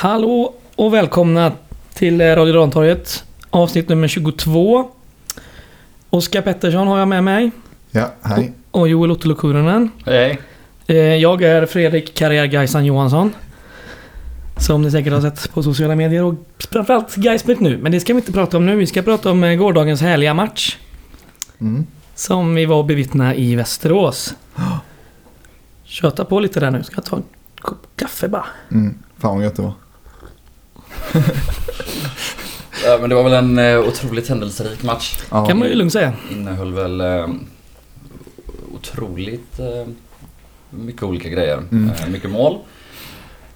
Hallå och välkomna till eh, Radio Rantorget. Avsnitt nummer 22. Oskar Pettersson har jag med mig. Ja, hej. Och Joel Ottolo Kurunen. Hej. Eh, Jag är Fredrik Karriär Gaisan Johansson. Som ni säkert har sett på sociala medier och framförallt Gaismet nu. Men det ska vi inte prata om nu. Vi ska prata om eh, gårdagens härliga match. Mm. Som vi var och bevittna i Västerås. Köta på lite där nu. Ska jag ta en kopp kaffe bara. Mm. Fan vad gött det var. Ja, men det var väl en eh, otroligt händelserik match. Ja. Kan man ju lugnt säga. Innehöll väl eh, otroligt eh, mycket olika grejer. Mm. Mycket mål.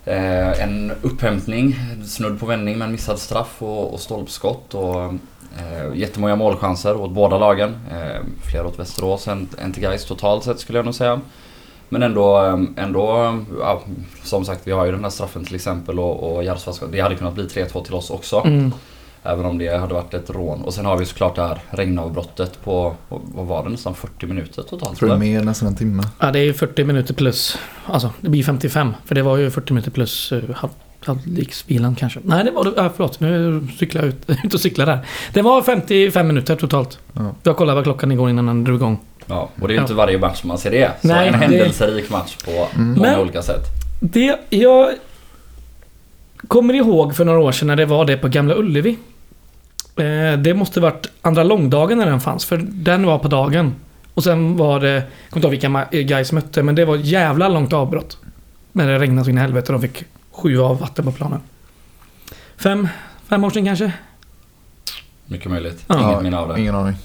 En upphämtning, snudd på vändning men missad straff och, och stolpskott. Och, eh, jättemånga målchanser åt båda lagen. Eh, fler åt Västerås än, än till Gais totalt sett skulle jag nog säga. Men ändå, eh, ändå ja, som sagt vi har ju den här straffen till exempel och, och Järvsö, det hade kunnat bli 3-2 till oss också. Mm. Även om det hade varit ett rån. Och sen har vi såklart det här regnavbrottet på, vad var det, nästan 40 minuter totalt? Tror det är mer, nästan en timme. Ja, det är ju 40 minuter plus. Alltså, det blir 55. För det var ju 40 minuter plus uh, halv, halvleksvilan kanske. Nej, det var det. Ja, förlåt. Nu cyklar jag ut, ut och cyklar där. Det var 55 minuter totalt. Ja. Jag kollade vad klockan igår innan den drog igång. Ja, och det är ju Ja. inte varje match man ser det. Så Nej, en det- händelserik match på Mm. många Men- olika sätt. Det jag kommer ihåg för några år sedan när det var det på Gamla Ullevi. Eh, det måste varit andra långdagen när den fanns. För den var på dagen. Och sen var det... Jag kommer inte ihåg vilka ma- guys mötte, men det var jävla långt avbrott. När det regnade så in i helvete och de fick sju av vatten på planen. Fem, fem år sedan kanske? Mycket möjligt. Ja. Inget minne av det. Ingen aning.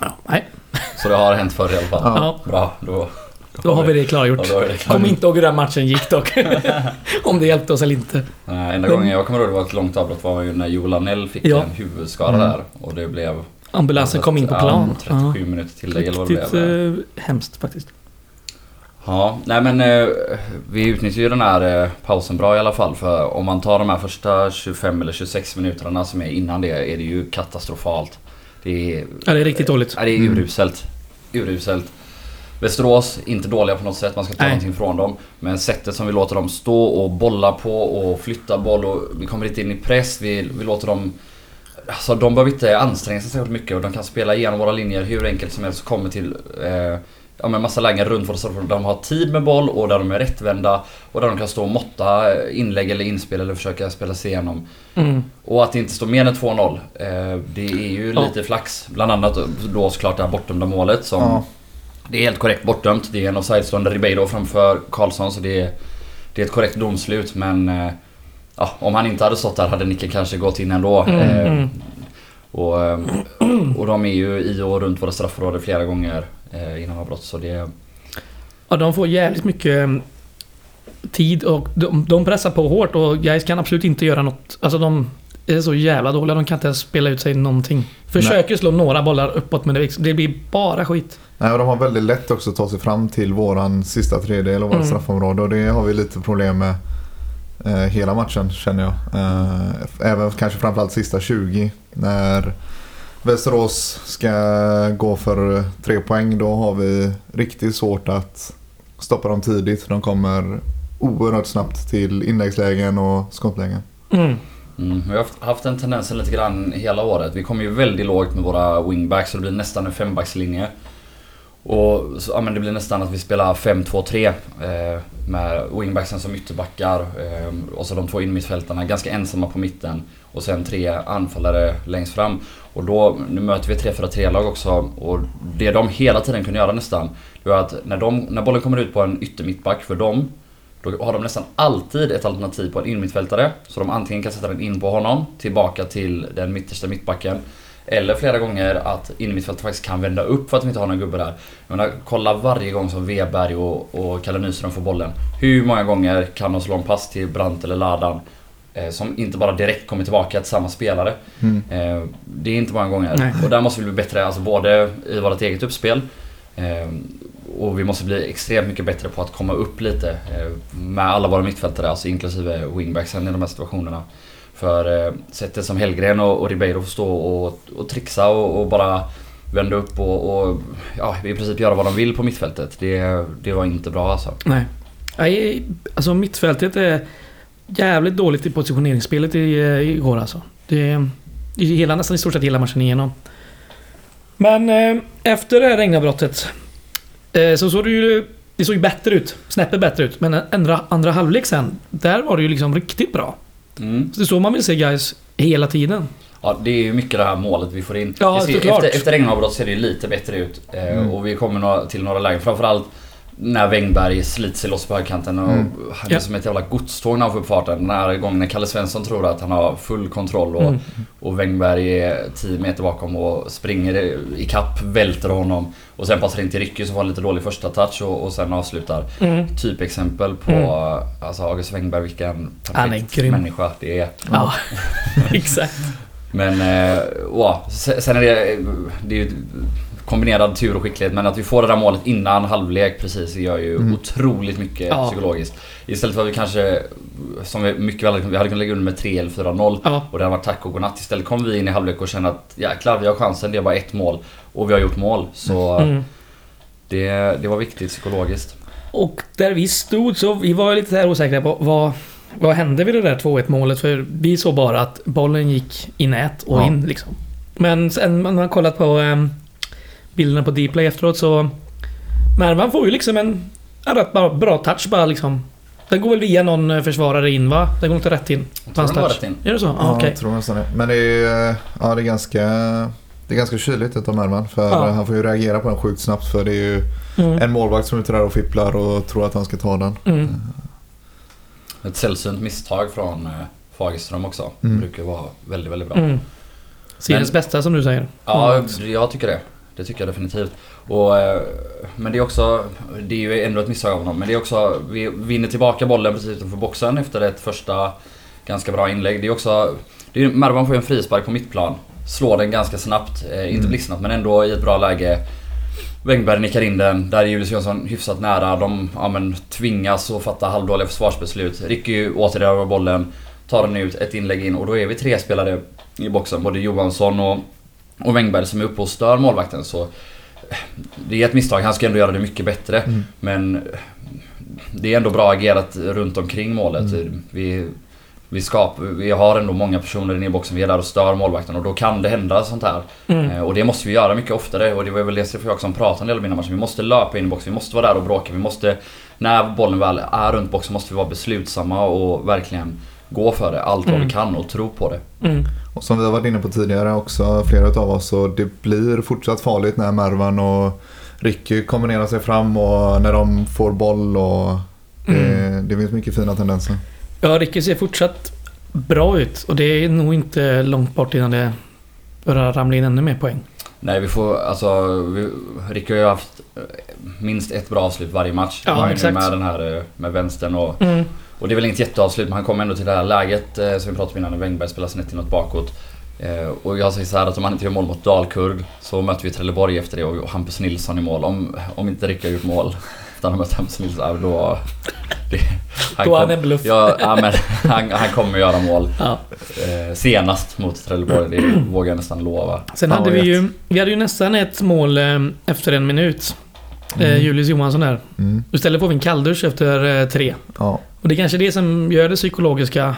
Ja, nej. Så det har hänt förr i alla fall. Ja. Ja, Bra, då, då har vi det klargjort. Ja, det. Kom inte ihåg hur den matchen gick dock. Om det hjälpte oss eller inte. Nej, enda gången jag kommer ihåg det var ett långt avbrott var ju när Joel Arnell fick Ja. en huvudskada Mm. där. Och det blev... Ambulansen kom in på plan. Ja, 37 minuter tillägg eller vad det Riktigt blev. eh, hemskt faktiskt. Ja, nej men eh, vi utnyttjar ju den här eh, pausen bra i alla fall. För om man tar de här första 25 eller 26 minuterna som är innan det är det ju katastrofalt. Det är, Ja, det är riktigt dåligt. ja, det är uruselt. Uruselt. Västerås, inte dåliga på något sätt, man ska ta Nej. någonting från dem. Men sättet som vi låter dem stå och bolla på och flytta boll och vi kommer inte in i press, vi, vi låter dem... Alltså de behöver inte anstränga sig särskilt mycket och de kan spela igenom våra linjer hur enkelt som helst och kommer till eh, ja, men massa lägen runt där de har tid med boll och där de är rättvända och där de kan stå och måtta inlägg eller inspel eller försöka spela sig igenom. Mm. Och att det inte står mer än 2-0, eh, det är ju Ja. lite flax. Bland annat då såklart det här bortdömda målet som... Ja. Det är helt korrekt bortdömt. Det är en offside-stående Ribeiro framför Karlsson så det är, det är ett korrekt domslut men... Eh, ja, om han inte hade stått där hade nicken kanske gått in ändå. Mm, Eh, mm. och, eh, och de är ju i och runt våra straffområden flera gånger eh, innan avbrott så det... Ja, de får jävligt mycket mm, tid och de, de pressar på hårt och Gais kan absolut inte göra något. Alltså de är så jävla dåliga. De kan inte ens spela ut sig någonting. Försöker slå några bollar uppåt men det, det blir bara skit. Nej, och de har väldigt lätt också att ta sig fram till våran sista tredjedel av vårt Mm. straffområde och det har vi lite problem med eh, hela matchen känner jag. Eh, även kanske framförallt sista 20 när Västerås ska gå för tre poäng då har vi riktigt svårt att stoppa dem tidigt. De kommer oerhört snabbt till inläggslägen och skottlägen. Mm. Mm, vi har haft, haft den tendensen lite grann hela året. Vi kommer ju väldigt lågt med våra wingbacks så det blir nästan en fembackslinje. Och så, ja, men det blir nästan att vi spelar 5-2-3 eh, med wingbacksen som ytterbackar eh, och så de två innermittfältarna ganska ensamma på mitten och sen tre anfallare längst fram. Och då, nu möter vi 3-4-3-lag också och det de hela tiden kunde göra nästan det var att när, de, när bollen kommer ut på en yttermittback för dem då har de nästan alltid ett alternativ på en innermittfältare. Så de antingen kan sätta den in på honom, tillbaka till den mittersta mittbacken. Eller flera gånger att innermittfältet faktiskt kan vända upp för att de inte har någon gubbe där. Jag menar, kolla varje gång som Weberg och, och Kalle Nyström får bollen. Hur många gånger kan de slå en pass till Brandt eller Ladan? Eh, som inte bara direkt kommer tillbaka till samma spelare. Mm. Eh, det är inte många gånger. Nej. Och där måste vi bli bättre, alltså både i vårt eget uppspel eh, och vi måste bli extremt mycket bättre på att komma upp lite eh, med alla våra mittfältare, alltså inklusive wingbacksen i de här situationerna. För eh, sättet som Hellgren och, och Ribeiro får stå och, och trixa och, och bara vända upp och, och ja, i princip göra vad de vill på mittfältet. Det, det var inte bra alltså. Nej. Nej, alltså mittfältet är... jävligt dåligt i positioneringsspelet eh, igår alltså. Det, i hela, nästan i stort sett hela matchen igenom. Men eh, efter det här regnavbrottet eh, så såg det ju... Det såg ju bättre ut. Snäppet bättre ut. Men eh, andra, andra halvlek sen, där var det ju liksom riktigt bra. Mm. Så det är så man vill se guys hela tiden. Ja, det är ju mycket det här målet vi får in. Ja, ser, efter, efter regnavbrott ser det lite bättre ut. Eh, Mm. Och vi kommer några, till några lägen. Framförallt när Wängberg sliter sig loss på högkanten och Mm. han är Ja. som ett jävla godståg när han får upp farten. Den här gången när Kalle Svensson tror att han har full kontroll och, Mm. och Wängberg är 10 meter bakom och springer i kapp, välter honom och sen passar in till Ricky som får en lite dålig första touch och, och sen avslutar. Mm. Typexempel på Mm. alltså August Wängberg, vilken Han är perfekt människa det är. Ja, exakt. Men, eh, ja, sen sen är det, det är ju kombinerad tur och skicklighet men att vi får det där målet innan halvlek precis gör ju Mm. otroligt mycket Ja. psykologiskt. Istället för att vi kanske, som vi mycket väl, vi hade kunnat lägga under med 3 eller 4-0 Ja. och det hade varit tack och godnatt. Istället kom vi in i halvlek och kände att jäklar vi har chansen, det är bara ett mål och vi har gjort mål. Så Mm. det, det var viktigt psykologiskt. Och där vi stod så vi var lite här osäkra på vad, vad hände vid det där 2-1 målet? För vi såg bara att bollen gick i nät och Ja. in liksom. Men sen man har kollat på um, bilderna på Dplay efteråt så... Mervan får ju liksom en, en rätt bra, bra touch bara liksom. Den går väl via någon eh, försvarare in va? Den går inte rätt in. Jag på tror den touch. rätt in. Är det så? Ja, Ja, okej. jag tror nästan det. Men det är, ja, det är ganska... Det är ganska kyligt utav Mervan för Ja. han får ju reagera på den sjukt snabbt för det är ju Mm. en målvakt som är ute där och fipplar och tror att han ska ta den. Mm. Ett sällsynt misstag från eh, Fagerström också. Mm. Brukar vara väldigt, väldigt bra. Mm. Seriens bästa som du säger. Ja, Mm. jag tycker det. Det tycker jag definitivt. Och, eh, men det är också, det är ju ändå ett misstag av honom. Men det är också, vi vinner tillbaka bollen precis utanför boxen efter ett första ganska bra inlägg. Det är också, det är, Mervan får ju en frispark på mittplan. Slår den ganska snabbt, eh, inte Mm. blixtsnabbt men ändå i ett bra läge. Wängberg nickar in den, där är Julius Jönsson hyfsat nära. De ja, men, tvingas att fatta halvdåliga försvarsbeslut. Ricky återerövrar bollen, tar den ut, ett inlägg in och då är vi tre spelare i boxen. Både Johansson och, och Wängberg som är uppe och stör målvakten. Så eh, det är ett misstag, han ska ändå göra det mycket bättre. Mm. Men eh, det är ändå bra agerat runt omkring målet. Mm. Vi, vi, skap, vi har ändå många personer inne i boxen, vi är där och stör målvakten och då kan det hända sånt här. Mm. Eh, Och det måste vi göra mycket oftare och det var väl det Stefan Jakobsson pratade om innan matchen. Vi måste löpa in i boxen, vi måste vara där och bråka. Vi måste, när bollen väl är runt boxen måste vi vara beslutsamma och verkligen gå för det. Allt vad Mm. vi kan och tro på det. Mm. Och som vi har varit inne på tidigare också, flera utav oss, så det blir fortsatt farligt när Mervan och Ricky kombinerar sig fram och när de får boll och det, Mm. det finns mycket fina tendenser. Ja, Ricky ser fortsatt bra ut och det är nog inte långt bort innan det börjar ramla in ännu mer poäng. Nej vi får, alltså, vi, Ricky har ju haft minst ett bra avslut varje match. Ja, Han är nu exakt. Med den här eh, med vänstern och, Mm. Och det är väl inget jätteavslut men han kommer ändå till det här läget eh, som vi pratade om innan när Wängberg spelar snett inåt bakåt. Eh, och jag säger så här att om han inte gör mål mot Dalkurd så möter vi Trelleborg efter det och Hampus Nilsson i mål. Om, om inte Ricky har gjort mål utan han mött Hampus Nilsson, då... Det, Då är han en bluff. Ja, ja men han, han kommer göra mål. Ja. Eh, senast mot Trelleborg, det vågar jag nästan lova. Sen hade vi ju... Vi hade ju nästan ett mål eh, efter en minut. Eh, Mm. Julius Johansson där. Mm. Istället får vi en kalldusch efter eh, tre. Ja. Och det är kanske det som gör det psykologiska.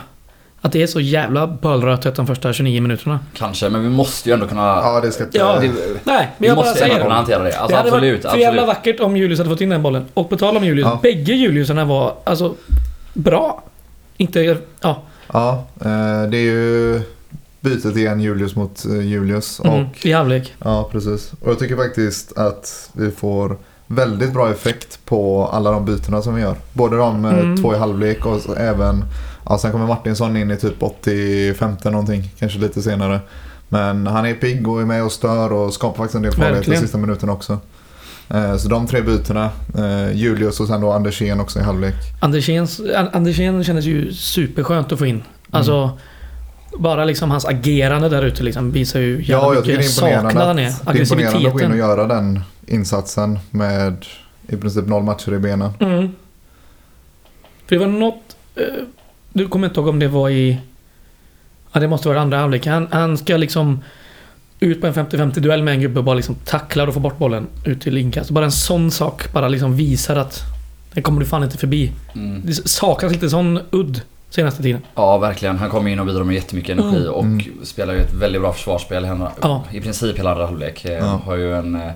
Att det är så jävla bölrötet de första 29 minuterna. Kanske, men vi måste ju ändå kunna... ja, det ska inte... Ja, det, Nej, men vi jag bara måste ändå säger kunna det. hantera det. Alltså det hade absolut, varit för jävla vackert om Julius hade fått in den bollen. Och på tal om Julius, Ja. bägge Juliusarna var alltså bra. Inte... Ja. Ja, eh, det är ju bytet igen Julius mot eh, Julius. Mm, Och, I halvlek. ja, precis. Och jag tycker faktiskt att vi får väldigt bra effekt på alla de bytena som vi gör. Både de eh, Mm. två i halvlek och även... Ja, sen kommer Martinsson in i typ 85 någonting, kanske lite senare. Men han är pigg och är med och stör och skapar faktiskt en del farlighet de Verkligen. sista minuterna också. Eh, Så de tre bytena, eh, Julius och sen då Andersén också i halvlek. Andersén kändes ju superskönt att få in. Alltså... Bara liksom hans agerande där ute liksom visar ju jävla Ja, jag mycket saknad han är. att, det är imponerande att gå in och Aggressiviteten. göra den insatsen med i princip noll matcher i benen. Mm. För det var något... Eh, du kommer inte ihåg om det var i... Ja, det måste vara andra halvlek. Han, han ska liksom ut på en 50-50 duell med en gubbe och bara liksom tacklar och får bort bollen ut till inkast. Bara en sån sak bara liksom visar att den kommer du fan inte förbi. Mm. Det saknas lite sån udd. Senaste tiden. Ja, verkligen. Han kommer in och bidrar med jättemycket energi Mm. och Mm. spelar ju ett väldigt bra försvarsspel. Han, Ja. I princip hela andra halvlek. Eh, Ja. Har ju en, eh,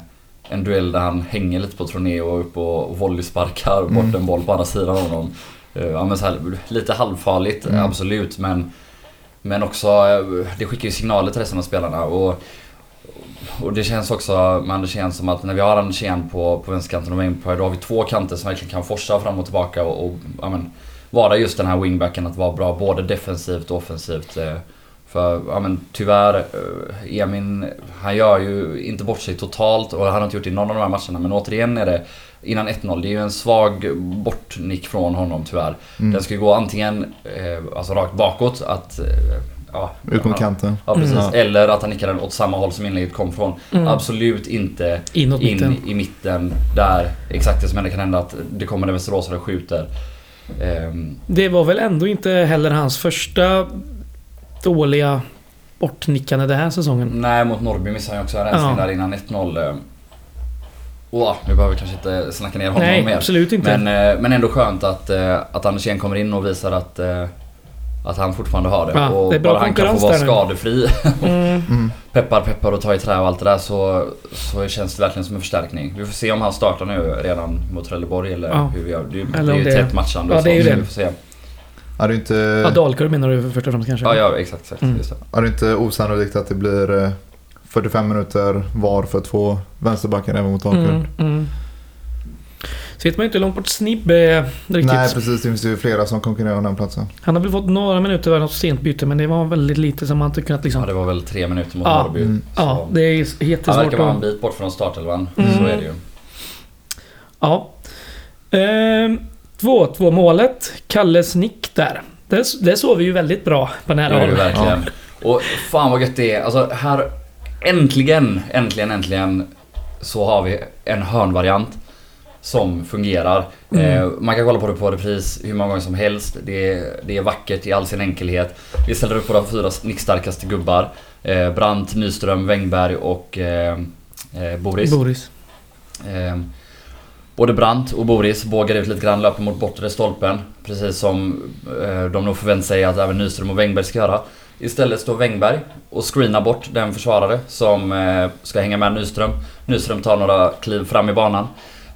en duell där han hänger lite på Troné och upp och volleysparkar bort Mm. en boll på andra sidan av honom. Eh, Ja, men så här, lite halvfarligt, Mm. absolut. Men, men också, det skickar ju signaler till resten av spelarna. Och, och det känns också med Andersén som att när vi har Andersén på, på vänsterkanten och Empire då har vi två kanter som verkligen kan forsa fram och tillbaka och, och ja, men, vara just den här wingbacken att vara bra både defensivt och offensivt. eh, För ja, men, tyvärr, eh, Emin, han gör ju inte bort sig totalt och han har inte gjort det i någon av de här matcherna men återigen är det innan 1-0, det är ju en svag bortnick från honom tyvärr. Mm. Den ska ju gå antingen eh, alltså rakt bakåt, att... Ja, Ut mot kanten. Ja precis, Mm. eller att han nickar den åt samma håll som inlägget kom från. Mm. Absolut inte Inåt in mitten. i mitten där exakt det som händer kan hända att det kommer en västeråsare och skjuter. Ehm, Det var väl ändå inte heller hans första dåliga bortnickande den här säsongen. nej, mot Norrby missade han också en rensning Ja. där innan 1-0. ehm. Åh, nu behöver vi kanske inte snacka ner honom Nej, mer. absolut inte. Men, eh, men ändå skönt att, eh, att Andersén kommer in och visar att, eh, att han fortfarande har det. Ja, och det bara han kan få vara skadefri, Mm. Mm. peppar peppar och ta i trä och allt det där så, så känns det verkligen som en förstärkning. Vi får se om han startar nu redan mot Trelleborg eller Ja. hur vi gör. Det, är- Eller det är ju det- tätt matchande Ja, och det är ju så, så det. vi får se. Är det inte, Ja, Dalkurd menar du först och främst kanske? Ja, ja exakt. exakt Mm. just det. är det inte osannolikt att det blir eh, 45 minuter var för två vänsterbackar även mot Dalkurd? Mm, mm. Så vet man ju inte hur långt bort Snibb är riktigt. Nej precis, det finns ju flera som konkurrerar om den platsen. Han har väl fått några minuter av något sent byte men det var väldigt lite som man tycker att liksom... Ja, det var väl tre minuter mot Ja. Norrby. Mm. Ja, det är Han jättesvårt verkar vara en bit bort från startelvan. Mm. Så är det ju. Ja. Ehm, 2-2 målet. Kalles nick där. Det, det såg vi ju väldigt bra på nära Det är det håll. verkligen. Och fan vad gött det är. Alltså här... Äntligen, äntligen, äntligen så har vi en hörnvariant som fungerar. Mm. Eh, man kan kolla på det på repris hur många gånger som helst. Det är, det är vackert i all sin enkelhet. Vi ställer upp våra fyra nickstarkaste gubbar. Eh, Brandt, Nyström, Wängberg och eh, eh, Boris. Boris. Eh, både Brandt och Boris bågar ut lite grann, löper mot bortre stolpen. Precis som de nog förväntar sig att även Nyström och Wängberg ska göra. Istället står Wängberg och screenar bort den försvarare som ska hänga med Nyström. Nyström tar några kliv fram i banan.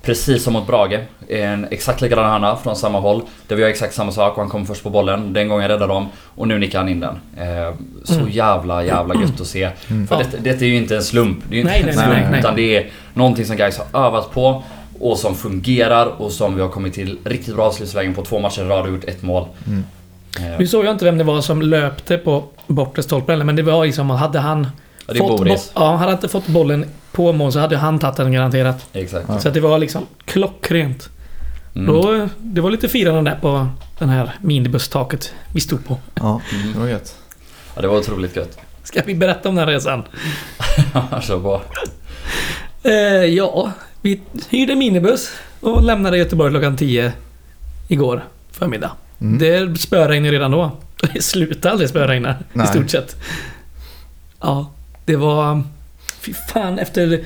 Precis som mot Brage. En exakt likadan hörna från samma håll. Där vi gör exakt samma sak och han kommer först på bollen. Den gången räddar de och nu nickar han in den. Eh, så Mm. jävla jävla gött att se. Mm. För Ja. det, det är ju inte en slump. Det är ju inte Nej, en slump. nej, nej. Utan det är någonting som guys har övat på. Och som fungerar och som vi har kommit till riktigt bra avslutsvägen på två matcher i rad och gjort ett mål. Mm. Eh, Nu såg jag inte vem det var som löpte på bortre stolpen men det var liksom hade han... Ja, det är fått Boris. bo- ja, hade han inte fått bollen på mål så hade han tagit den garanterat. Exakt. Ja. Så att det var liksom klockrent. Mm. Då, det var lite firande där på den här minibustaket vi stod på. Ja, Mm. det var gött. Ja, det var otroligt gött. Ska vi berätta om den här resan? Så bra. Eh, ja, vi hyrde minibuss och lämnade Göteborg klockan 10 igår förmiddag. Mm. Det spöregnade redan då. Det slutade aldrig spöregna i stort sett. Ja, det var... Fy fan, efter,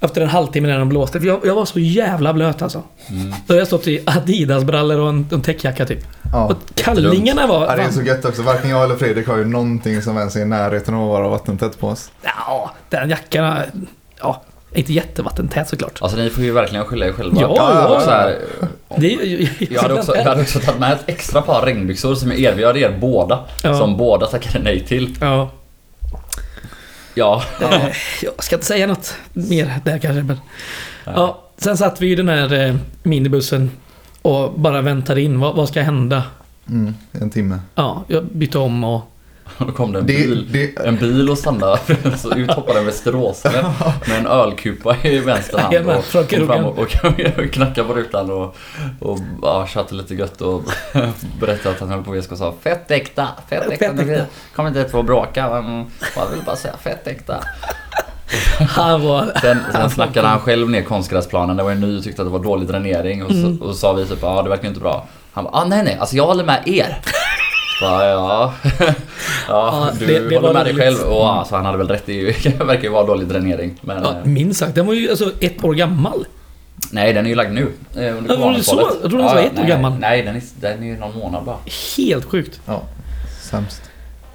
efter en halvtimme när de blåste. För jag, jag var så jävla blöt alltså. Mm. Då hade jag stått i Adidas-brallor och en, en täckjacka typ. Ja. Och kallingarna var... Ja, det är så gött också. Varken jag eller Fredrik har ju någonting som ens är i närheten av att vara vattentätt på oss. Ja, den jackan... Ja, inte jättevattentät såklart. Alltså ni får ju verkligen skylla er själva. Ja, ja, Så här, Det är, jag, hade också, jag hade också tagit med ett extra par regnbyxor som jag erbjöd er båda. Ja. Som båda tackade nej till. Ja. Ja. Jag ska inte säga något mer där kanske. Men. Ja, sen satt vi i den här eh, minibussen och bara väntade in. Vad, vad ska hända? Mm, en timme. Ja, jag bytte om och... Då kom det en Det, bil. det, En bil och stannade. Så ut hoppade en västeråsare med en ölkupa i vänster hand. Jajamän, Och kom fram och, och knackade på rutan och, och ja, chattade lite gött och berättade att han höll på VSK och sa Fett äkta, fett äkta. Fett äkta. Kommer inte hit för att bråka. Men jag vill bara säga fett äkta. Han var... Sen, sen snackade han själv ner konstgräsplanen. Det var ju ny och tyckte att det var dålig dränering. Och så, Mm. och så sa vi typ ja det verkar inte bra. Han bara ah, nej nej, alltså jag håller med er. Så ja, ja, Ja, du det- det håller med dig själv. Och alltså, han hade väl rätt i, det verkar ju vara dålig dränering. Men Ja, eh, minst sagt. Den var ju alltså ett år gammal. Nej, den är ju lagd nu. eh, Under Ja, var det coronautfallet. så? Jag trodde den var ett år nej, gammal. Nej, den är, den är ju någon månad bara. Helt sjukt. Ja, sämst.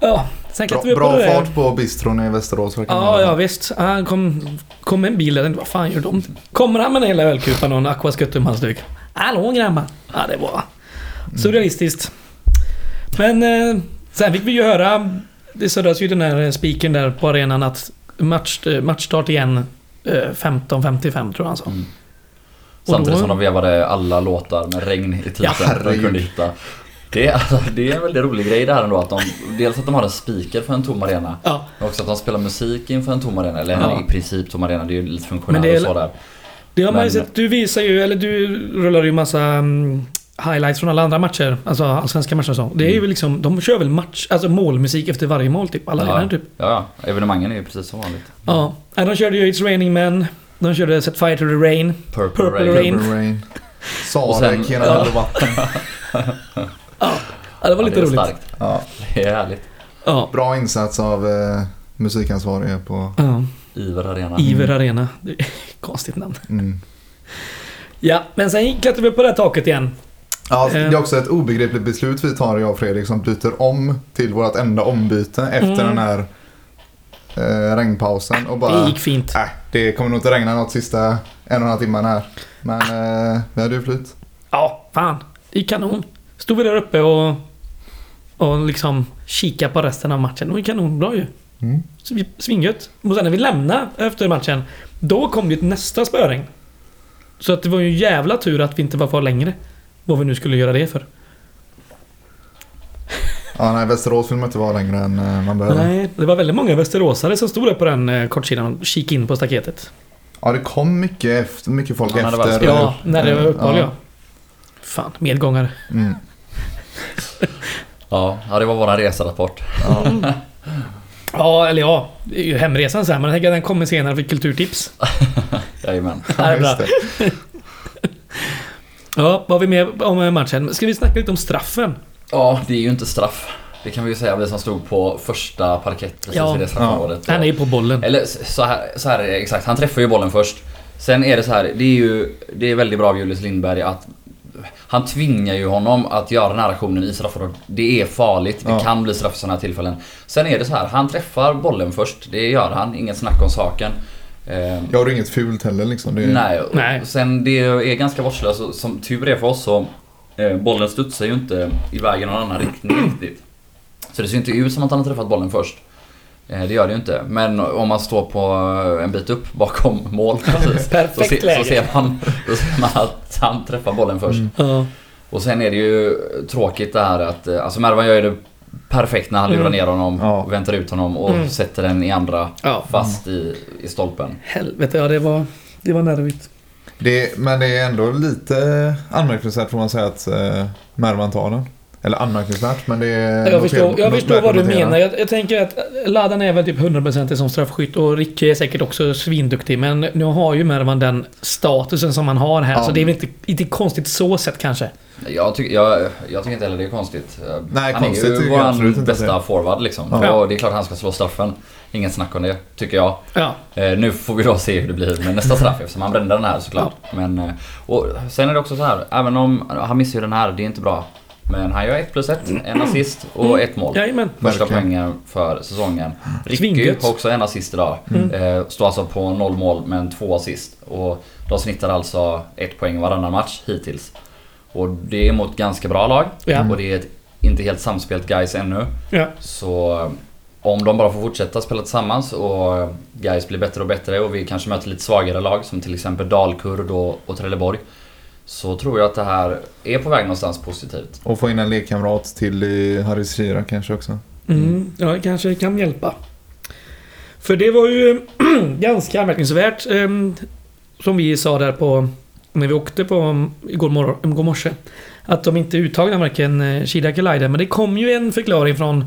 Ja, sen Bra, vi bra på det. fart på bistron i Västerås verkar Ja, ja visst. Han kom, kom med en bil. Jag tänkte, vad fan gör de? Kommer han med en hela ölkupan och en aquascuttum-halsduk? Hallå grabbar! Ja, det var surrealistiskt. Men eh, sen fick vi ju höra, det suddades ju den här spiken där på arenan att match, eh, matchstart igen eh, 15.55 tror jag han sa. Mm. Samtidigt då- som de vevade alla låtar med regn i titeln. de herregud. kunde hitta. Det är, alltså, det är en väldigt rolig grej det här ändå att de, dels att de har en speaker för en tom arena. Ja, Men också att de spelar musik inför en tom arena. Eller Ja. i princip tom arena, det är ju lite funktionellt och så där. det har man ju sett. Du visar ju, eller du rullar ju massa mm, highlights från alla andra matcher. Alltså allsvenska matcher och så. Det är ju Mm. liksom, de kör väl match, alltså målmusik efter varje mål typ. Alla Ja. arenor typ. Ja, ja. Evenemangen är ju precis som vanligt. Ja, Ja, de körde ju It's Raining Men. De körde Set Fire to the Rain. Purple, Purple Rain. Rain. Purple Rain. Och sen- Sarek genom ja. eld och vatten. Ja, det var Ja, lite det är roligt. starkt. Ja, Det är härligt. Ja. bra insats av eh, musikansvariga på... ja. Iver Arena. Iver Arena. Det är konstigt namn. Mm. Ja, men sen klättrade vi upp på det här taket igen. Ja, det Eh. är också ett obegripligt beslut vi tar, jag och Fredrik, som byter om till vårt enda ombyte efter Mm. den här eh, regnpausen. Och bara, Det gick fint. äh, det kommer nog inte regna något sista en och en halv timmen här. Men eh, vi hade ju flyt. Ja, fan. Det gick kanon. Stod vi där uppe och, och liksom kika på resten av matchen. Det var kanonbra ju. Mm. Svingött. Och sen när vi lämnade efter matchen, då kom ett nästa spöregn. Så att det var ju en jävla tur att vi inte var kvar längre. Vad vi nu skulle göra det för. Ja, nej, Västerås vill man inte vara längre än eh, man behöver. Nej, det var väldigt många västeråsare som stod där på den eh, kortsidan och kikade in på staketet. Ja, det kom mycket, efter, mycket folk Ja, när det var efter. Ja, när det var uppehåll ja. ja. Fan, medgångare. Mm. Ja, ja, det var våran reserapport. Ja. Ja, eller ja. Det är ju hemresan sen, men jag tänker att den kommer senare för kulturtips. Jajamän. Bra. just det. Ja, vad har vi med om matchen? Ska vi snacka lite om straffen? Ja, det är ju inte straff. Det kan vi ju säga, vi som stod på första parkett precis Ja. i det straffområdet. Han är ju på bollen. Eller så här, så här är det exakt, han träffar ju bollen först. Sen är det så här, det är ju det är väldigt bra av Julius Lindberg att han tvingar ju honom att göra den här aktionen i straffområdet. Det är farligt, det Ja. kan bli straff i sådana här tillfällen. Sen är det så här, han träffar bollen först, det gör han, inget snack om saken. Eh, Jag har inget fult heller liksom. Det är, Nej, och Nej. sen det är ganska vårdslöst. och Som tur är för oss så eh, bollen studsar ju inte iväg i någon annan riktning riktigt. Så det ser inte ut som att han har träffat bollen först. Eh, det gör det ju inte. Men om man står på eh, en bit upp bakom mål precis, så, se, så ser man, då ser man att han träffar bollen först. Mm. Och sen är det ju tråkigt det här att, alltså Mervan gör ju det perfekt när han lurar Mm. ner honom, Ja. väntar ut honom och Mm. sätter den i andra ja. fast i, i stolpen. Helvete, ja det var... Det var nervigt. Det, men det är ändå lite anmärkningsvärt får man säga att eh, Mervan tar den. Eller anmärkningsvärt, men det är... Jag förstår, jag not- förstår vad du menar. Jag, jag tänker att Ladan är väl typ 100% som straffskytt och Ricky är säkert också svinduktig. Men nu har ju Mervan den statusen som han har här. Ja. Så det är väl inte, inte konstigt så sett kanske. Jag, tycker- jag, jag tycker inte heller det är konstigt. Nej, han konstigt är ju vår bästa det forward liksom. Ja. Och det är klart han ska slå straffen. Inget snack om det, tycker jag. Ja. Eh, nu får vi då se hur det blir med nästa straff eftersom han brände den här såklart. Men, eh, och sen är det också så här, även om han missar ju den här, det är inte bra. Men han gör ett plus ett, en assist och ett mål. Jajamän. Första Verkligen. poängen för säsongen. Ricky har också en assist idag. Mm. Eh, står alltså på noll mål men två assist. Och de snittar alltså ett poäng varannan match hittills. Och det är mot ganska bra lag. Ja. Och det är ett inte helt samspelt guys ännu. Ja. Så eh, om de bara får fortsätta spela tillsammans och guys blir bättre och bättre och vi kanske möter lite svagare lag som till exempel Dalkurd och, och Trelleborg. Så tror jag att det här är på väg någonstans positivt. Och få in en lekkamrat till i Harry Shira kanske också. Mm, ja, det kanske kan hjälpa. För det var ju ganska anmärkningsvärt. ehm, som vi sa där på... När vi åkte på igår, morgon, igår morse. Att de inte är uttagna varken eh, Shida eller Laida. Men det kom ju en förklaring från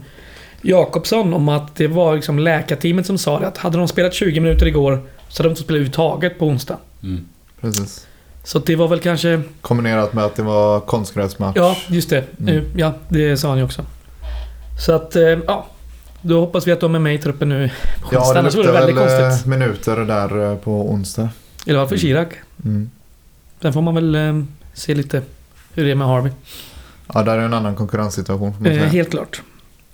Jakobsson om att det var liksom läkarteamet som sa det. Att hade de spelat 20 minuter igår så hade de inte spelat överhuvudtaget på onsdag. Mm. Precis. Så det var väl kanske... Kombinerat med att det var konstgräsmatch. Ja, just det. Mm. Eh, Ja, det sa han ju också. Så att, eh, ja. Då hoppas vi att de är med i truppen nu på Ja, onsdag. vore det luktar väldigt väl konstigt. eh, minuter där eh, på onsdag. Eller varför Chirac? Mm. Sen får man väl eh, se lite hur det är med Harvey. Ja, där är en annan konkurrenssituation Eh, helt klart.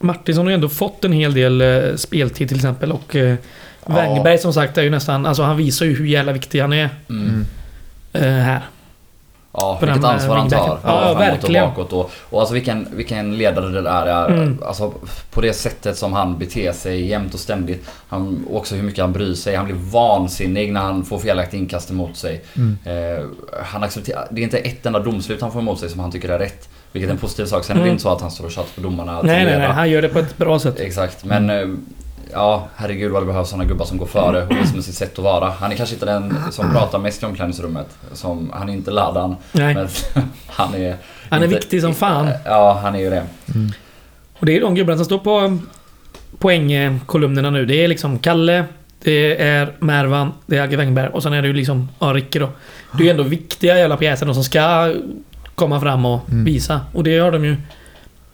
Martinsson har ju ändå fått en hel del eh, speltid till exempel och eh, Ja. Wängberg som sagt är ju nästan... Alltså han visar ju hur jävla viktig han är Mm. eh, här. Ja, På vilket den, ansvar eh, han tar. wingbacken. Ja, framåt verkligen. Och bakåt och, och alltså vilken, vilken ledare det där är. Mm. Alltså på det sättet som han beter sig jämt och ständigt. Han, också hur mycket han bryr sig. Han blir vansinnig när han får felaktigt inkast emot sig. Mm. Eh, han accepterar, det är inte ett enda domslut han får emot sig som han tycker är rätt. Vilket är en positiv sak. Sen är det Mm. inte så att han står och tjatar på domarna Nej, nej, nej. Han gör det på ett bra sätt. Exakt, men eh, ja, herregud vad det behövs sådana gubbar som går före och visar med sitt sätt att vara. Han är kanske inte den som pratar mest i omklädningsrummet. Som, han är inte Ladan, Nej. men han är... Han är inte- viktig som fan. Ja, han är ju det. Och det är de gubbarna som står på eh, poängkolumnerna nu. Det är liksom Kalle, det är Mervan, det är Agge Wängberg och sen är det ju liksom ja, Ricke då. Det är ju ändå viktiga jävla pjäser de som ska komma fram och Mm. visa. Och det har de ju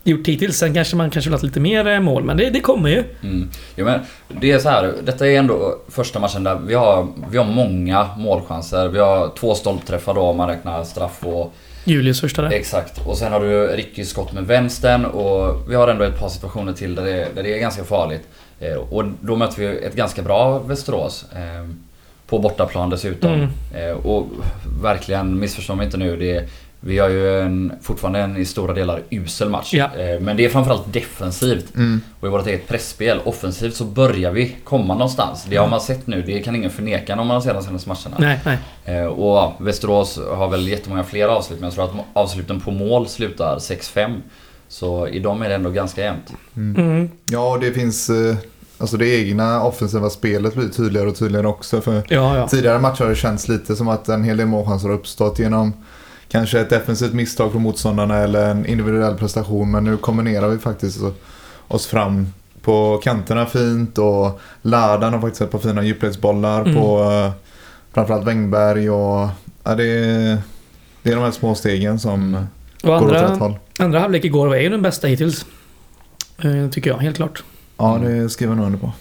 gjort hittills. Sen kanske man kanske vill ha lite mer eh, mål, men det, det kommer ju. Mm. Jo, men det är så här, detta är ändå första matchen där vi har, vi har många målchanser. Vi har två stolpträffar då om man räknar straff och... Julius första där. Exakt. Och sen har du Ricky skott med vänstern och vi har ändå ett par situationer till där det, där det är ganska farligt. Eh, och då möter vi ett ganska bra Västerås. Eh, på bortaplan dessutom. Mm. Och verkligen, missförstå mig inte nu. Det, vi har ju en, fortfarande en i stora delar usel match. Ja. Eh, men det är framförallt defensivt. Mm. Och i vårt eget pressspel, offensivt, så börjar vi komma någonstans. Det har man sett nu, det kan ingen förneka om man ser de senaste matcherna. Nej, nej. Eh, och ja, Västerås har väl jättemånga fler avslut, men jag tror att avsluten på mål slutar 6-5. Så i dem är det ändå ganska jämnt. Mm. Ja, och det finns... eh, Alltså det egna offensiva spelet blir tydligare och tydligare också. För Ja, ja. tidigare matcher har det känts lite som att en hel del målchanser har uppstått genom kanske ett defensivt misstag från motståndarna eller en individuell prestation. Men nu kombinerar vi faktiskt oss fram på kanterna fint och Ladan har faktiskt ett par fina djupledsbollar Mm. på eh, framförallt Wängberg och ja, det, är, det är de här små stegen som Och går åt rätt andra, håll. andra halvlek igår var ju den bästa hittills. Eh, tycker jag, helt klart. Ja, det skriver jag nog under på.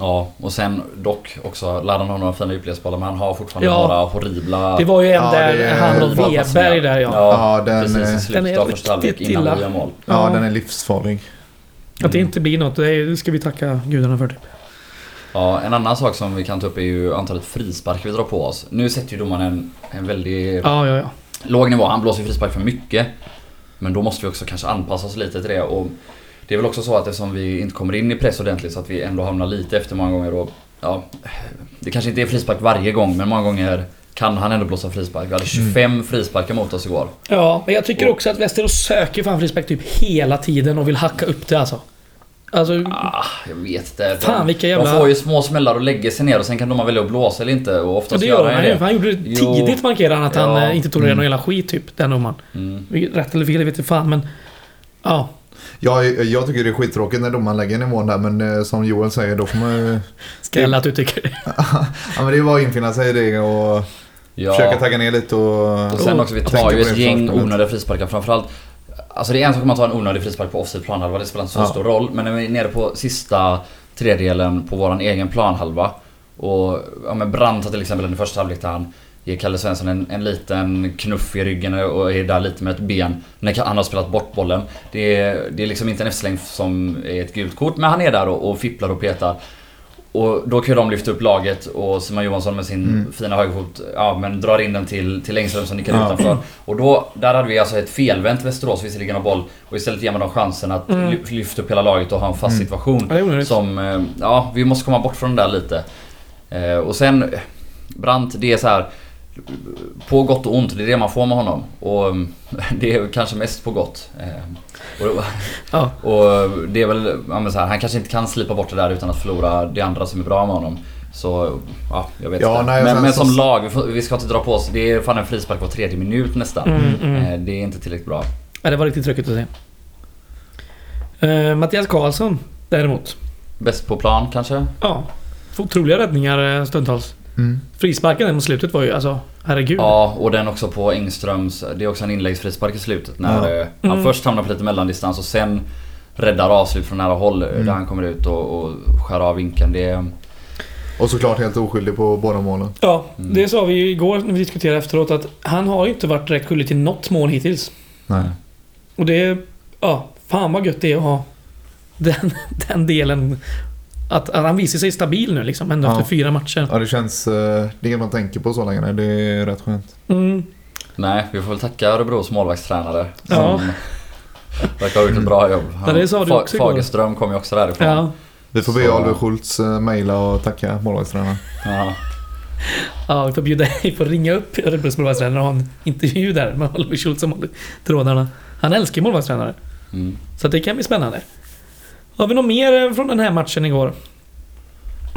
Ja, och sen dock också, Ladan har några fina djupledsbollar men han har fortfarande Ja. några horribla... Det var ju en Ja, där, han och Weberg där ja. Ja, Ja, den, precis i Den slutet är av första halvlek riktigt innan illa. gör mål. Ja, Ja. den är livsfarlig. Att det inte blir något, det, ska vi tacka gudarna för. Typ. Ja, en annan sak som vi kan ta upp är ju antalet frisparkar vi drar på oss. Nu sätter ju domaren en, en väldigt Ja, ja, ja. låg nivå. Han blåser frispark för mycket. Men då måste vi också kanske anpassa oss lite till det. Och det är väl också så att eftersom vi inte kommer in i press ordentligt så att vi ändå hamnar lite efter många gånger. Och, ja, det kanske inte är frispark varje gång men många gånger kan han ändå blåsa frispark. Vi hade 25 frisparkar mot oss igår. Ja, men jag tycker också att Västerås söker fan frispark typ hela tiden och vill hacka upp det alltså. Alltså, Ah, jag vet inte. Fan, vilka jävla- de får ju små smällar och lägger sig ner och sen kan de välja att blåsa eller inte. Och ja, oftast det gör han ju Han gjorde det tidigt markerade han att han Ja. eh, inte tolererar någon jävla skit typ, den domaren. Mm. Rätt eller fel, vet jag fan men... Ja. Ja, jag tycker det är skittråkigt när domaren lägger nivån där men eh, som Joel säger då får man ju... Skräll att du tycker det. Ja men det är bara att infinna sig i det och Ja. försöka tagga ner lite och... Och sen också, vi tar ju ett gäng onödiga frisparkar framförallt. Alltså det är en sak om man tar en onödig frispark på offside planhalva, det spelar inte så Ja. stor roll. Men när vi är nere på sista tredjedelen på våran egen planhalva. Och ja men Brandt har till exempel i första halvlek där han ger Kalle Svensson en, en liten knuff i ryggen och är där lite med ett ben. När han har spelat bort bollen. Det är, det är liksom inte en eftersläng som är ett gult kort, men han är där och, och fipplar och petar. Och då kan ju de lyfta upp laget och Simon Johansson med sin Mm. fina högerfot ja, men drar in den till, till Engström som nickar Ja. utanför. Och då, där hade vi alltså ett felvänt Västerås visserligen av boll och istället ger man dem chansen att Mm. ly- lyfta upp hela laget och ha en fast Mm. situation. Ja, det är onödigt. Som, eh, ja, vi måste komma bort från det där lite. Eh, och sen, Brandt, det är så här på gott och ont, det är det man får med honom. Och mm, det är kanske mest på gott. Eh, och, Ja. och det är väl, ja, men så här, han kanske inte kan slipa bort det där utan att förlora det andra som är bra med honom. Så, ja, jag vet Ja, inte. nej, men, men så- som lag, vi får- vi ska inte dra på oss. Det är fan en frispark på tredje minut nästan. Mm, mm. Eh, det är inte tillräckligt bra. Ja, det var riktigt tråkigt att se. Uh, Mattias Karlsson däremot. Bäst på plan kanske? Ja. Otroliga räddningar eh, stundtals. Mm. Frisparken mot slutet var ju alltså... Herregud. Ja, och den också på Engströms. Det är också en inläggsfrispark i slutet. När Ja. eh, han Mm. först hamnar på lite mellandistans och sen räddar avslut från nära håll eh, Mm. där han kommer ut och, och skär av vinkeln. Det är, Och såklart helt oskyldig på båda målen. Ja, Mm. det sa vi ju igår när vi diskuterade efteråt att han har ju inte varit direkt skyldig till något mål hittills. Nej. Och det är... Ja, fan vad gött det är att ha den, den delen. Att, att han visar sig stabil nu liksom, ändå Ja. efter fyra matcher. Ja, det känns... eh, Det är man tänker på så länge. Det är rätt skönt. Mm. Nej, vi får väl tacka Örebros målvaktstränare. Ja. Som verkar ha gjort ett bra jobb. Ja, det sa du också. Fagerström kom ju också därifrån. Ja. Vi får be Så- Oliver Schultz eh, mejla och tacka målvaktstränaren. Ja. ja, vi får bjuda vi får ringa upp Örebros målvaktstränare och ha en intervju där med Oliver Schultz som håller trådarna. Han älskar målvaktstränare. Mm. Så det kan bli spännande. Har vi något mer eh, från den här matchen igår?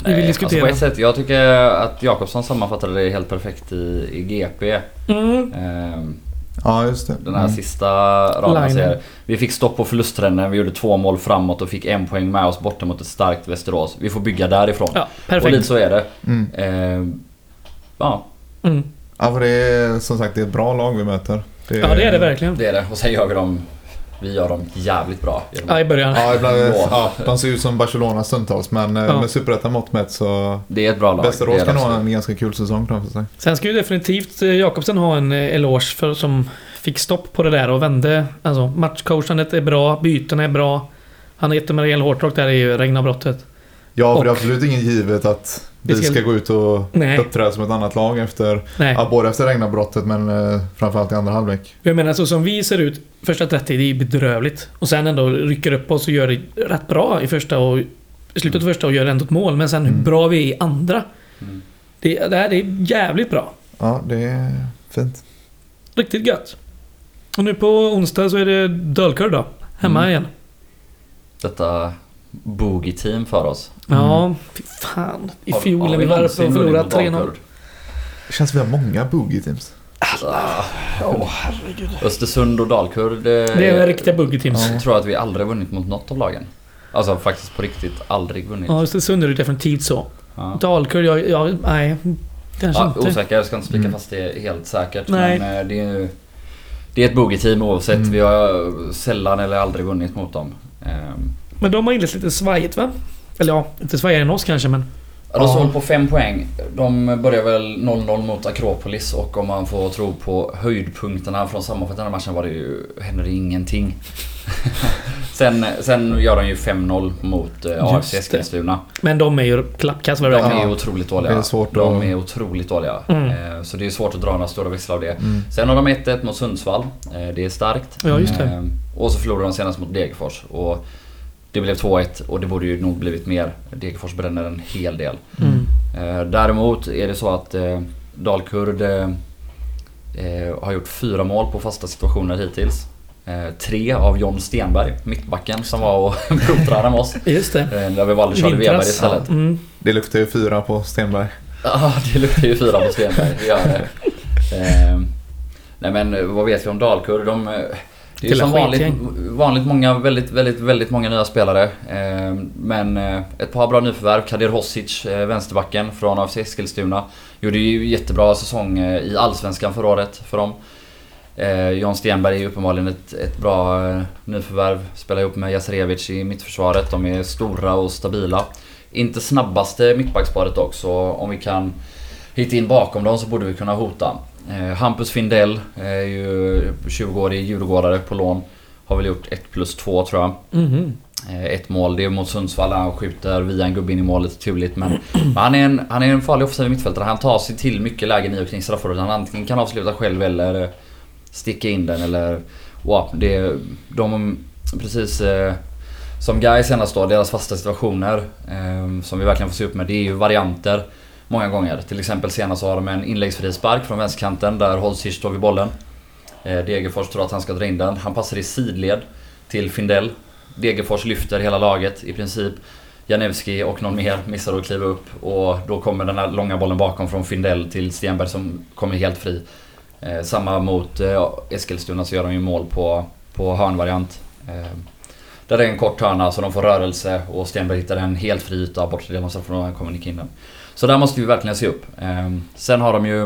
Vi vill diskutera. Alltså på ett sätt, jag tycker att Jakobsson sammanfattade det helt perfekt i, i GP. Mm. Ehm, Ja, just det. Den här Mm. sista raden ser. Vi fick stopp på förlusttrenden, vi gjorde två mål framåt och fick en poäng med oss borta mot ett starkt Västerås. Vi får bygga därifrån. Ja, och lite perfekt. så är det. Mm. Ehm, ja, Mm. Ja, för det är som sagt det är ett bra lag vi möter. Ja, det är det verkligen. det är det. Och sen gör vi dem... Vi gör dem jävligt bra. Ja, i början. Ja, ibland, Ja. de ser ut som Barcelona stundtals men eh, Ja. med superettan mått mätt så... Det är ett bra lag. Västerås kan ha en ganska kul säsong framför sig. Sen ska ju definitivt eh, Jakobsen ha en eh, eloge för som fick stopp på det där och vände. Alltså matchcoachandet är bra, bytena är bra. Han har gett dem en rejäl hårdrock där i regnavbrottet. Ja, för Och- det är absolut ingen givet att Vi ska- ska gå ut och Nej. uppträda som ett annat lag efter... Nej. Ja, både efter regnavbrottet men eh, framförallt i andra halvlek. Jag menar så som vi ser ut första 30, det är bedrövligt. Och sen ändå rycker upp oss och gör det rätt bra i första och i slutet av första och gör ändå ett mål. Men sen hur Mm. bra vi är i andra. Mm. Det, det här är jävligt bra. Ja, det är fint. Riktigt gött. Och nu på onsdag så är det Dölkur då. Hemma Mm. igen. Detta boogie-team för oss. Ja, fy fan. I fjol när vi var uppe och förlorade mot 3-0. Dalkurd? Det känns som vi har många boogie-teams. Ah, Åh herregud. Östersund och Dalkurd. Det, Det är riktiga buggy teams. Ja. Jag tror att vi aldrig vunnit mot något av lagen. Alltså faktiskt på riktigt aldrig vunnit. Ja, Östersund är det definitivt så. Ja. Dalkurd, jag, jag, nej. Kanske Ja, inte. osäker, jag ska inte spika Mm. fast det helt säkert. Nej. Men eh, det är ju... Det är ett bogey-team oavsett. Mm. Vi har sällan eller aldrig vunnit mot dem. Ehm, Men de har inlett lite svajigt va? Eller ja, inte svajigare än oss kanske men... Ja, de står på fem poäng. De börjar väl 0-0 mot Akropolis och om man får tro på höjdpunkterna från sammanfattningen av matchen var det ju, hände det ingenting. sen, sen gör de ju 5-0 mot eh, AFC. Eskilstuna. Men de är ju klappkast vad De är otroligt dåliga. Det är svårt de är otroligt dåliga. Mm. Eh, Så det är svårt att dra några stora växlar av det. Mm. Sen har de 1-1 mot Sundsvall. Eh, Det är starkt. Ja, just det. Och så förlorade de senast mot Degerfors. Och det blev 2-1 och det borde ju nog blivit mer. Degerfors bränner en hel del. Mm. Eh, Däremot är det så att eh, Dalkurd eh, har gjort fyra mål på fasta situationer hittills. Tre av John Stenberg, mittbacken som var och provtränade med oss. Just det. Där vi valde Charlie. Weber istället. Mm. Det luktar ju fyra på Stenberg. Ja, det luktar ju fyra på Stenberg. Det gör det. Nej men vad vet vi om Dalkurd? De, det är som vanligt, vanligt många, väldigt, väldigt, väldigt många nya spelare. Eh, men eh, ett par bra nyförvärv. Kadir Hosic, eh, vänsterbacken från AFC Eskilstuna. Gjorde ju jättebra säsong i Allsvenskan förra året för dem. John Stenberg är ju uppenbarligen ett, ett bra nyförvärv. Spelar ihop med Jaserevic i mittförsvaret. De är stora och stabila. Inte snabbaste mittbacksparet dock, så om vi kan hitta in bakom dem så borde vi kunna hota. Eh, Hampus Findell är ju 20-årig djurgårdare på lån. Har väl gjort 1 plus 2 tror jag. Eh, ett mål, det är mot Sundsvall. Han skjuter via en gubbe in i målet, turligt. Men, men han, är en, han är en farlig offensiv mittfältare. Han tar sig till mycket lägen i och kring straffområdet. Han antingen kan avsluta själv eller eh, sticka in den eller... Wow, det är... De... Precis eh, som Guy senast då, deras fasta situationer eh, som vi verkligen får se upp med. Det är ju varianter många gånger. Till exempel senast så har de en inläggsfri spark från vänsterkanten där Holzich står vid bollen. Eh, Degerfors tror att han ska dra in den. Han passar i sidled till Findell. Degerfors lyfter hela laget i princip. Janewski och någon mer missar att kliva upp och då kommer den här långa bollen bakom från Findell till Stenberg som kommer helt fri. Eh, samma mot eh, Eskilstuna så gör de ju mål på, på hörnvariant. Eh, där det är en kort hörna så de får rörelse och Stenberg hittar en helt fri yta bort till det och straffområdet han kommer nicka in den. Så där måste vi verkligen se upp. Eh, sen har de ju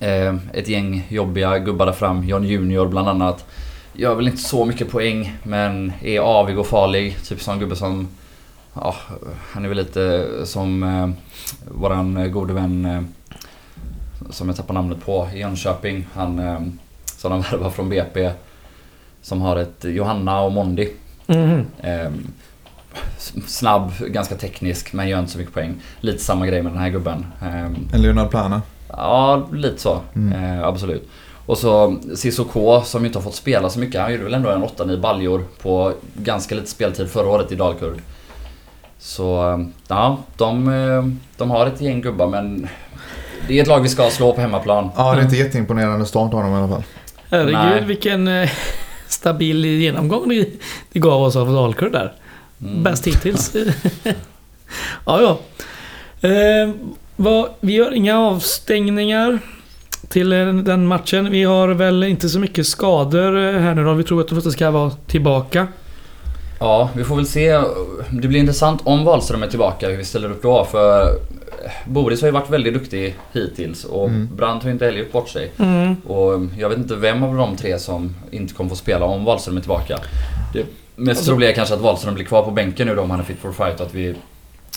eh, ett gäng jobbiga gubbar där fram. John Junior bland annat. Gör väl inte så mycket poäng men är avig och farlig. Typ som gubbe som ja, han är väl lite som eh, våran gode vän eh, som jag tappar namnet på i Jönköping. Han eh, som de värvar från BP. Som har ett Johanna och Mondi. Mhm. Eh, snabb, ganska teknisk men gör inte så mycket poäng. Lite samma grej med den här gubben. Eh, En Leonard Plana. Ja, lite så. Mm. Eh, absolut. Och så Cissoko som inte har fått spela så mycket. Han gjorde väl ändå en 8-9 baljor på ganska lite speltid förra året i Dalkurd. Så eh, ja, de, eh, de har ett gäng gubbar men det är ett lag vi ska slå på hemmaplan. Ja, det är inte jätteimponerande start av dem i alla fall. Herregud Nej. vilken eh, stabil genomgång det, det gav oss av Dalkurd där. Mm. Bäst hittills. ja, ja. Eh, vad, vi gör inga avstängningar till eh, den matchen. Vi har väl inte så mycket skador eh, här nu då. Vi tror att de flesta ska vara tillbaka. Ja, vi får väl se. Det blir intressant om Wahlström är tillbaka, hur vi ställer upp då. För eh, Boris har ju varit väldigt duktig hittills och Mm. Brandt har ju inte heller gjort bort sig. Mm. Och jag vet inte vem av de tre som inte kommer få spela om Wahlström är tillbaka. Det mest Alltså- troliga är kanske att Wahlström blir kvar på bänken nu då om han är fit for fight att vi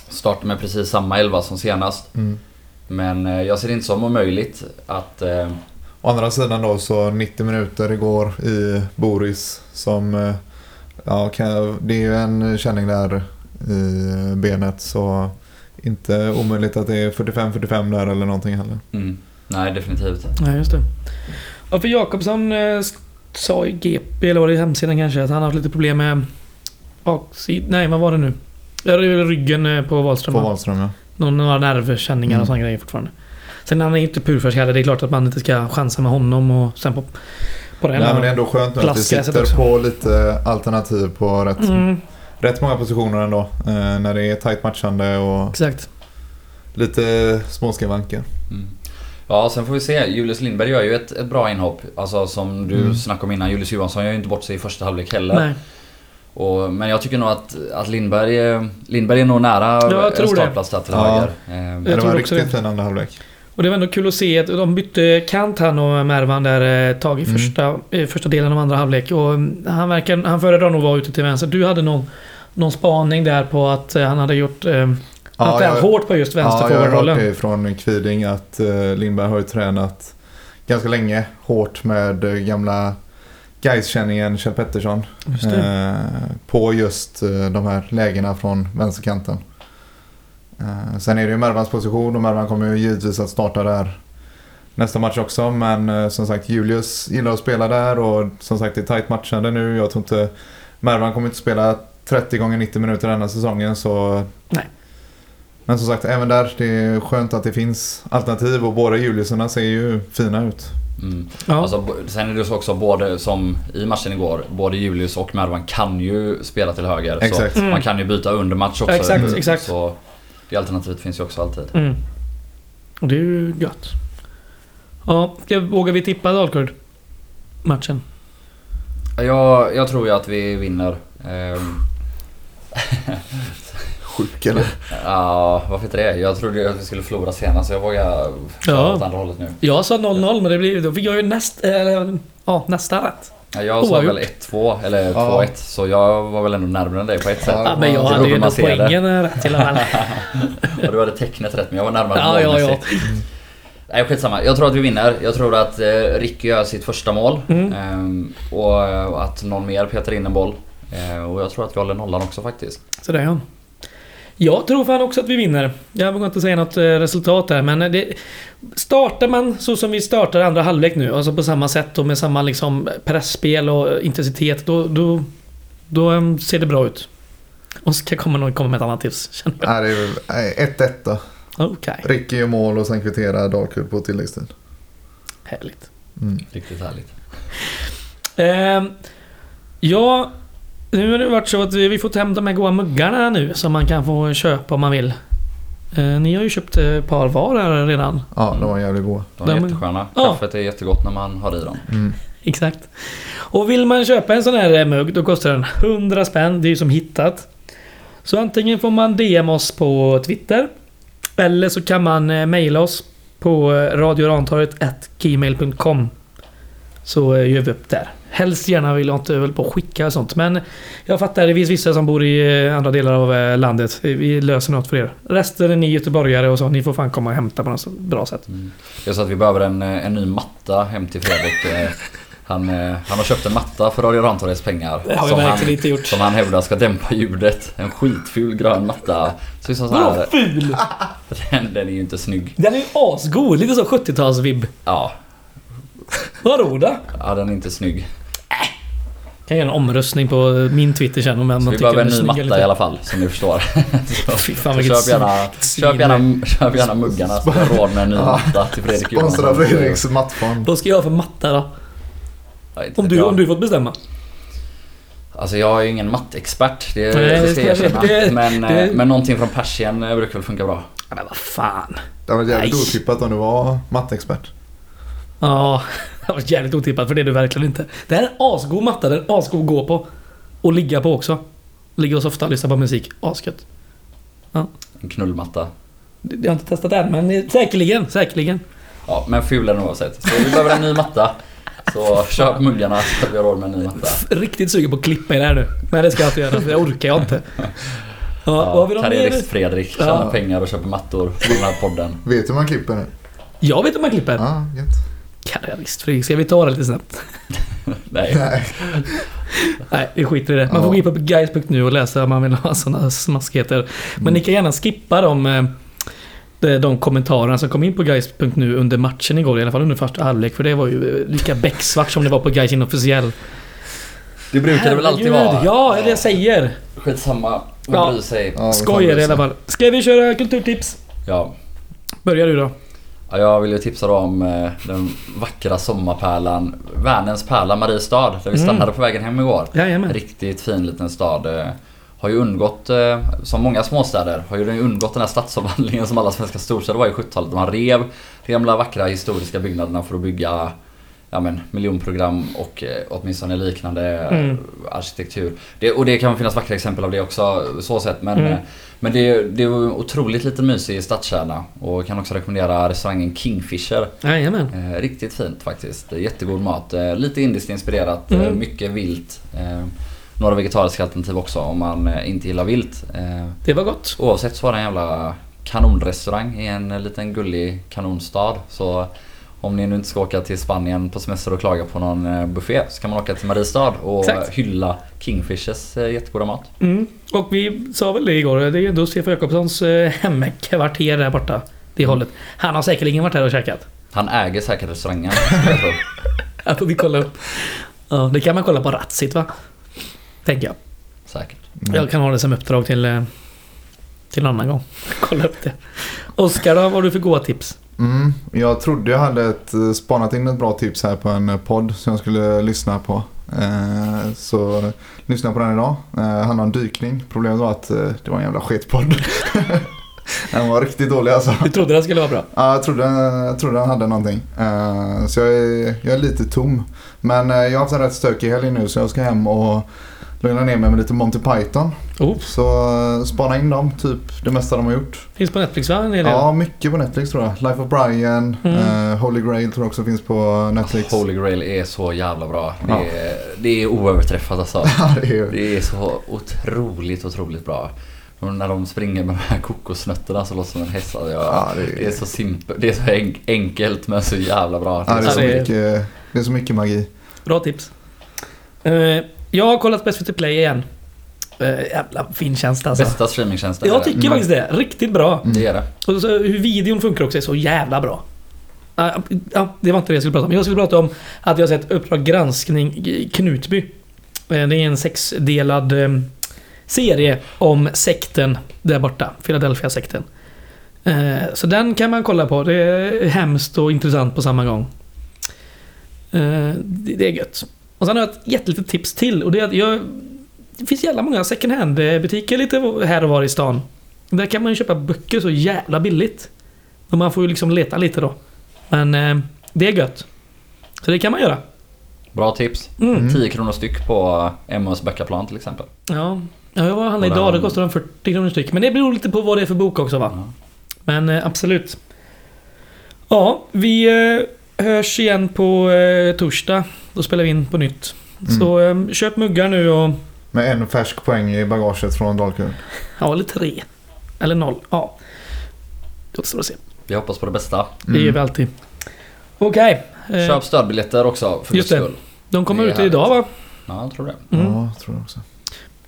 startar med precis samma elva som senast. Mm. Men eh, jag ser det inte som omöjligt att... Eh, Å andra sidan då så 90 minuter igår i Boris som... eh, Ja, kan, det är ju en känning där i benet så inte omöjligt att det är 45-45 där eller någonting heller. mm, nej, definitivt. Nej, just det. Ja, för Jakobsson eh, sa i GP, eller var det i hemsidan kanske, att han har haft lite problem med baksid... Nej, vad var det nu? Ryggen eh, på Wahlström. På? Wahlström ja. Någon- Några nervkänningar och Mm. sådana grejer fortfarande. Sen han är inte purfärsk heller. Det är klart att man inte ska chansa med honom och sen på, på den. Nej men det är ändå skönt nu att vi sitter också. på lite alternativ på rätt, Mm, rätt många positioner ändå. Eh, när det är tight matchande och exakt. lite småskavanker. Mm. Ja, sen får vi se. Julius Lindberg gör ju ett, ett bra inhopp. Alltså som du Mm. snackade om innan. Julius Johansson gör ju inte bort sig i första halvlek heller. Nej. Och, men jag tycker nog att, att Lindberg, eh, Lindberg är nog nära jag tror en det. startplats där till Ja. höger. Eh, Men Jag det var också riktigt fin andra halvlek. Och det var ändå kul att se att de bytte kant han och Mervan där ett tag i Mm. första, i första delen av andra halvlek. Och mm, han, verkar, han föredrar nog att vara ute till vänster. Du hade någon, någon spaning där på att eh, han hade gjort... Eh, han ja, hårt på just Ja, jag har vänsterforwardrollen. från Kviding att eh, Lindberg har ju tränat ganska länge hårt med eh, gamla Gais-känningen Kjell Pettersson. Just. Eh, på just eh, de här lägena från vänsterkanten. Eh, sen är det ju Mervans position och Mervan kommer ju givetvis att starta där nästa match också. Men eh, som sagt Julius gillar att spela där och som sagt det är tight matchande nu. Jag tror inte Mervan kommer inte spela 30 gånger 90 minuter denna säsongen så... Nej. Men som sagt även där, det är skönt att det finns alternativ och båda Juliusarna ser ju fina ut. Mm. Ja. Alltså, sen är det så också både som i matchen igår, både Julius och Mervan kan ju spela till höger. Exakt. Så Mm. man kan ju byta under match också. Exakt, Mm. exakt. Så det alternativet finns ju också alltid. Mm. Och det är ju gött. Ja, vågar vi tippa Dalkurd? Matchen? Jag, jag tror ju att vi vinner. Ehm, Sjuk eller? Ja, varför inte det? Jag trodde att vi skulle förlora senast så jag vågar Ja. åt andra hållet nu. Jag sa 0-0 men det blir, då fick jag ju näst, eller, ja, nästa rätt. Ja, Jag sa väl 1-2 eller Ja. 2-1 så jag var väl ändå närmare än dig på ett sätt. Ja, Ja, men jag det hade ju ändå det. poängen rätt i alla fall. Ja, du hade tecknet rätt men jag var närmare Ja, ja, ja. Nej skitsamma. Jag tror att vi vinner. Jag tror att eh, Ricky gör sitt första mål. Mm. Ehm, och eh, att någon mer petar in en boll. Eh, och jag tror att vi håller nollan också faktiskt. Så där ja. Jag tror fan också att vi vinner. Jag vågar inte säga något eh, resultat där men det, Startar man så som vi startar andra halvlek nu, alltså på samma sätt och med samma liksom pressspel och intensitet, då, då, då em, ser det bra ut. Och ska komma någon komma med ett annat tips, känner jag. Nej, det är väl nej, 1-1 då. Okej, Ricky gör mål och sen kvitterar Dalkurd på tilläggstid. härligt. Mm. Riktigt härligt. Ehm, ja, nu har det varit så att vi fått hem de här goda muggarna nu som man kan få köpa om man vill. Eh, ni har ju köpt ett par var här redan. Ja, de var jävligt goda. De är De- jättesköna. Ja. Kaffet är jättegott när man har i dem. Mm. Exakt. Och vill man köpa en sån här eh, mugg då kostar den 100 spänn. Det är ju som hittat. Så antingen får man DM oss på Twitter. Eller så kan man eh, mejla oss på eh, radiorantorget gmail.com Så gör vi upp där. Helst gärna vill jag inte väl på skicka och sånt. Men jag fattar, det finns vissa som bor i eh, andra delar av eh, landet. Vi löser något för er. Resten är ni göteborgare och så. Ni får fan komma och hämta på något bra sätt. Mm. Är så att vi behöver en, eh, en ny matta hem till Fredrik. Han, han har köpt en matta för Radio Rantorgets pengar. Det har som han, inte gjort. som han hävdar ska dämpa ljudet. En skitful grön matta. Så liksom så Vadå här, ful? den, den är ju inte snygg. Den är ju asgod. Lite så 70-talsvibb. Ja, Vadå då? ja, den är inte snygg. Kan göra en omröstning på min Twitter sen om Så man vi tycker behöver en ny matta eller i alla fall, som ni förstår. Fy fan Så köp gärna, köp gärna, köp gärna muggarna så har råd med en ny matta till Fredrik Sponsra. Fredriks mattfond. Vad ska jag ha för matta då? Jag Om du, jag- om du fått bestämma? Alltså jag är ju ingen mattexpert, det, Nej, det ska jag jag- erkänna. det- men, det- eh, men någonting från persien eh, brukar väl funka bra. Men vad fan. Det var jävligt Nej. otippat om du var matteexpert. Ja, det var jävligt otippat för det är du verkligen inte. Det här är en asgod matta. Den är asgod att gå på. Och ligga på också. Ligga och softa och lyssna på musik. Asgött. En knullmatta. Det- Jag har inte testat än men säkerligen, säkerligen. Ja, men ful är den oavsett. Så vi behöver en ny matta. Så köp muggarna så att vi har råd med en ny matta. Riktigt sugen på att klippa i det här nu. Men det ska jag inte göra för det orkar jag inte. Ja, vad har vi då mer? Karriärist-Fredrik Ja. tjänar pengar och köper mattor på den här podden. Vet du hur man klipper nu? Jag vet hur man klipper. Ja, gött. Karriärist Fredrik, ska vi ta det lite snabbt? Nej. Nej. Vi skiter i det. Man får gå in på guys.nu och läsa om man vill ha sådana smaskigheter. Men ni kan gärna skippa de, eh, de, de kommentarerna som kom in på guys.nu under matchen igår. I alla fall under första halvlek. För det var ju eh, lika becksvart som det var på Guys inofficiell. Det brukar det väl alltid vara. Ja, det är det jag säger. Skitsamma. Ja. Ja. bryr sig. Ja, Skojar i alla fall. Ska vi köra kulturtips? Ja. Börjar du då. Ja, jag vill ju tipsa då om eh, den vackra sommarpärlan Värnens pärla Mariestad där vi Mm. stannade på vägen hem igår. Jajamän. Riktigt fin liten stad. eh, Har ju undgått, eh, som många småstäder, har ju undgått den här stadsomvandlingen som alla svenska storstäder var i 70-talet. Man rev de gamla vackra historiska byggnaderna för att bygga ja, men, miljonprogram och eh, åtminstone liknande eh, Mm. arkitektur. Det, och det kan finnas vackra exempel av det också så sett men, Mm. eh, men det, det är otroligt liten mysig stadskärna och kan också rekommendera restaurangen Kingfisher. Jajamän. Eh, riktigt fint faktiskt. Jättegod mat. Eh, lite indiskt inspirerat. Eh, Mm. mycket vilt. Eh, några vegetariska alternativ också om man eh, inte gillar vilt. Eh, Det var gott. oavsett så var det en jävla kanonrestaurang i en eh, liten gullig kanonstad. Så om ni nu inte ska åka till Spanien på semester och klaga på någon eh, buffé så kan man åka till Mariestad och Exakt. hylla Kingfishers eh, jättegoda mat. Mm. Och vi sa väl det igår. Det är ändå Stefan Jakobssons eh, hemkvarter där borta. Det Mm. hållet. Han har säkerligen varit här och käkat. Han äger säkert restaurangen. jag får vi kolla upp. Ja, det kan man kolla på Ratsit va? Tänker jag. Säkert. Mm. Jag kan ha det som uppdrag till, till en annan gång. Kolla upp det. Oskar då, vad har du för goda tips? Mm, jag trodde jag hade ett, eh, spanat in ett bra tips här på en eh, podd som jag skulle lyssna på. Eh, så lyssna på den idag. Eh, handlar om dykning. Problemet var att eh, det var en jävla sketpodd. den var riktigt dålig alltså. Du trodde det skulle vara bra? Ja, jag trodde, jag trodde han hade någonting. Eh, så jag är, jag är lite tom. Men eh, jag har haft en rätt stökig helg nu så jag ska hem och lugna ner mig med lite Monty Python. Oh, Så eh, spana in dem, typ det mesta de har gjort. finns på Netflix va? Del. Ja, mycket på Netflix tror jag. Life of Brian, Mm. eh, Holy Grail tror jag också finns på Netflix. Holy Grail är så jävla bra. Det Ja. är, det är oöverträffat alltså. Ja, det är ju... Det är så otroligt, otroligt bra. Och när de springer med de här kokosnötterna så låter som en häst. Alltså, jag, Ja, det är- det är så simpelt. Det är så enk- enkelt men så jävla bra. Ja, det, är så det mycket, det är så mycket magi. Bra tips. Eh, jag har kollat på SVT Play igen. Uh, jävla fin tjänst alltså. Bästa streamingtjänsten. Jag tycker Mm. faktiskt det. Riktigt bra. Mm. Det är det. Och så hur videon funkar också är så jävla bra. Ja, ja, det var inte det jag skulle prata om. Jag skulle prata om att jag sett Uppdrag granskning Knutby. Eh, Det är en sexdelad eh, serie om sekten där borta. Philadelphia-sekten. Så den kan man kolla på. Det är hemskt och intressant på samma gång. Det är gött. Och sen har jag ett jättelitet tips till och det är att jag... Det finns jävla många second hand butiker lite här och var i stan. Där kan man ju köpa böcker så jävla billigt. Och man får ju liksom leta lite då. Men eh, det är gött. Så det kan man göra. Bra tips. Mm. Mm. 10 kronor styck på Emmas Backaplan till exempel. Ja. ja, jag var och handlade idag. Det kostar de 40 kronor styck. Men det beror lite på vad det är för bok också va? Ja. Men eh, absolut. Ja, vi eh, hörs igen på eh, torsdag. Då spelar vi in på nytt. Så eh, köp muggar nu och... Med en färsk poäng i bagaget från Dalkurd. Ja, eller tre. Eller noll. Ja. Det återstår att se. Vi hoppas på det bästa. Det gör vi alltid. Okej. eh, Köp stödbiljetter också för Just det. skull. De kommer Det ut idag va? Ja, jag tror det. Mm. Ja, tror jag också.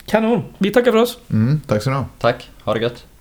Kanon. Vi tackar för oss. Mm, tack så du ha. Tack, ha det gött.